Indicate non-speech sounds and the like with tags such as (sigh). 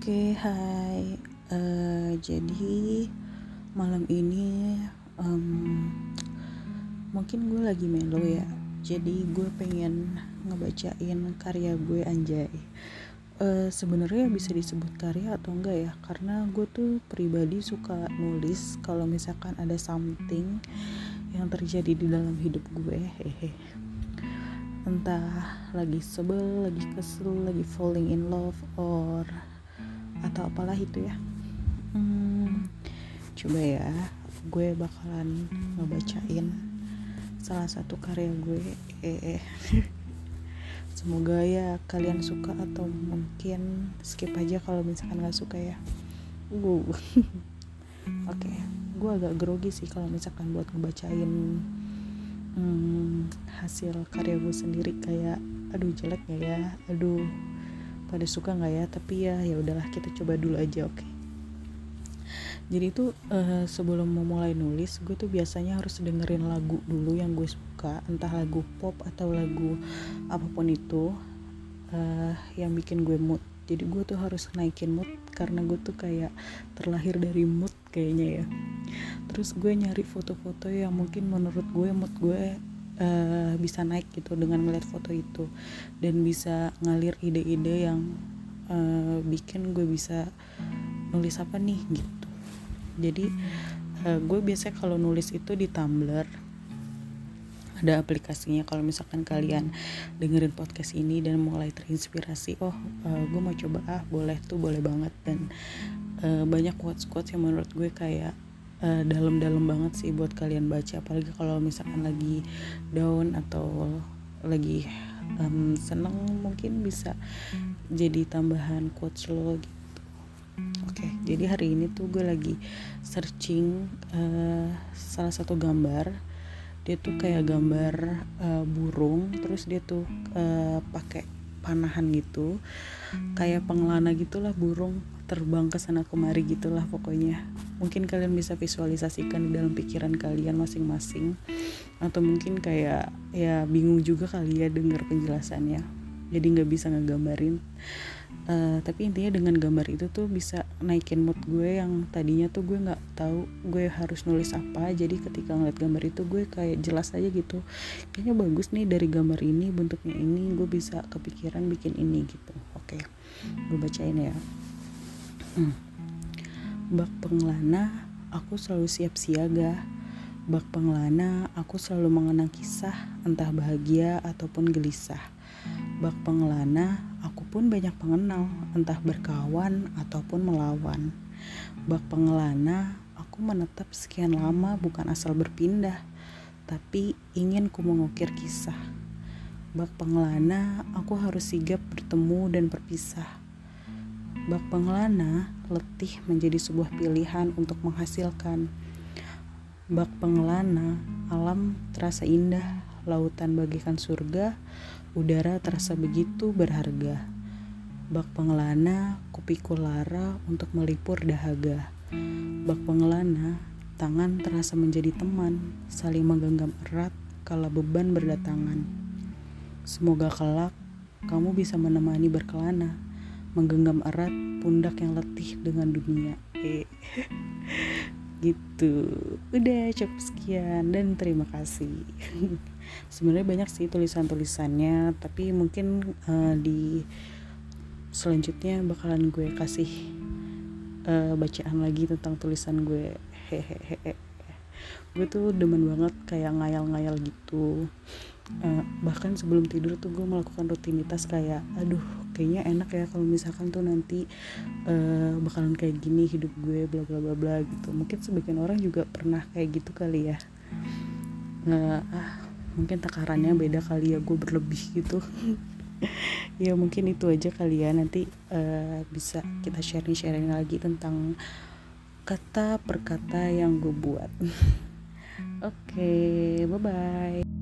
Oke, hai. Eh, jadi malam ini em, mungkin gue lagi melo ya. Jadi gue pengen ngebacain karya gue anjay. Eh, sebenarnya bisa disebut karya atau enggak ya? Karena gue tuh pribadi suka nulis kalau misalkan ada something yang terjadi di dalam hidup gue. Hehe. Entah lagi sebel, lagi kesel, lagi falling in love or atau apalah itu ya. Hmm, coba ya gue bakalan ngebacain salah satu karya gue eh, eh. (laughs) semoga ya kalian suka atau mungkin skip aja kalau misalkan gak suka ya. Uh (laughs) oke okay. gue agak grogi sih kalau misalkan buat ngebacain hmm, hasil karya gue sendiri. Kayak aduh jelek gak ya? Aduh pada suka nggak ya? Tapi ya ya udahlah kita coba dulu aja oke? Okay? jadi itu uh, sebelum mau mulai nulis gue tuh biasanya harus dengerin lagu dulu yang gue suka. Entah lagu pop atau lagu apa pun itu uh, yang bikin gue mood. Jadi gue tuh harus naikin mood karena gue tuh kayak terlahir dari mood kayaknya ya. Terus gue nyari foto-foto yang mungkin menurut gue mood gue uh, bisa naik gitu dengan melihat foto itu. Dan bisa ngalir ide-ide yang uh, bikin gue bisa nulis apa nih gitu. Jadi uh, gue biasanya kalau nulis itu di Tumblr ada aplikasinya. Kalau misalkan kalian dengerin podcast ini dan mulai terinspirasi oh uh, gue mau coba ah boleh tuh boleh banget. Dan uh, banyak quotes quotes yang menurut gue kayak uh, dalam-dalam banget sih buat kalian baca. Apalagi kalau misalkan lagi down atau lagi um, seneng mungkin bisa jadi tambahan quotes lo gitu. Oke okay, jadi hari ini tuh gue lagi searching uh, salah satu gambar. Dia tuh kayak gambar uh, burung terus dia tuh uh, pakai panahan gitu. Kayak pengelana gitulah burung terbang ke sana kemari gitulah pokoknya mungkin kalian bisa visualisasikan di dalam pikiran kalian masing-masing. Atau mungkin kayak ya bingung juga kali ya dengar penjelasannya. Jadi nggak bisa ngegambarin. Uh, tapi intinya dengan gambar itu tuh bisa naikin mood gue yang tadinya tuh gue nggak tahu gue harus nulis apa. Jadi ketika ngeliat gambar itu gue kayak jelas aja gitu. Kayaknya bagus nih dari gambar ini bentuknya ini gue bisa kepikiran bikin ini gitu. Oke gue bacain ya. Hmm. Bak pengelana, aku selalu siap siaga. Bak pengelana, aku selalu mengenang kisah, entah bahagia ataupun gelisah. Bak pengelana, aku pun banyak pengenal, entah berkawan ataupun melawan. Bak pengelana, aku menetap sekian lama bukan asal berpindah, tapi ingin ku mengukir kisah. Bak pengelana, aku harus sigap bertemu dan berpisah Bak pengelana letih menjadi sebuah pilihan untuk menghasilkan. Bak pengelana, alam terasa indah, lautan bagikan surga, udara terasa begitu berharga. Bak pengelana, kupikul lara untuk melipur dahaga. Bak pengelana, tangan terasa menjadi teman, saling menggenggam erat kala beban berdatangan. Semoga kelak kamu bisa menemani berkelana menggenggam erat pundak yang letih dengan dunia. Eh. (laughs) gitu. Udah cukup sekian dan terima kasih. (laughs) Sebenarnya banyak sih tulisan-tulisannya, tapi mungkin uh, di selanjutnya bakalan gue kasih uh, bacaan lagi tentang tulisan gue. Hehehe. Gue tuh demen banget kayak ngayal-ngayal gitu uh, bahkan sebelum tidur tuh gue melakukan rutinitas kayak aduh kayaknya enak ya kalau misalkan tuh nanti uh, bakalan kayak gini hidup gue bla bla bla bla gitu. Mungkin sebagian orang juga pernah kayak gitu kali ya. Uh, ah mungkin takarannya beda kali ya gue berlebih gitu. (laughs) Ya mungkin itu aja kali ya nanti uh, bisa kita sharing sharing lagi tentang kata per kata yang gue buat. (laughs) Oke okay, bye bye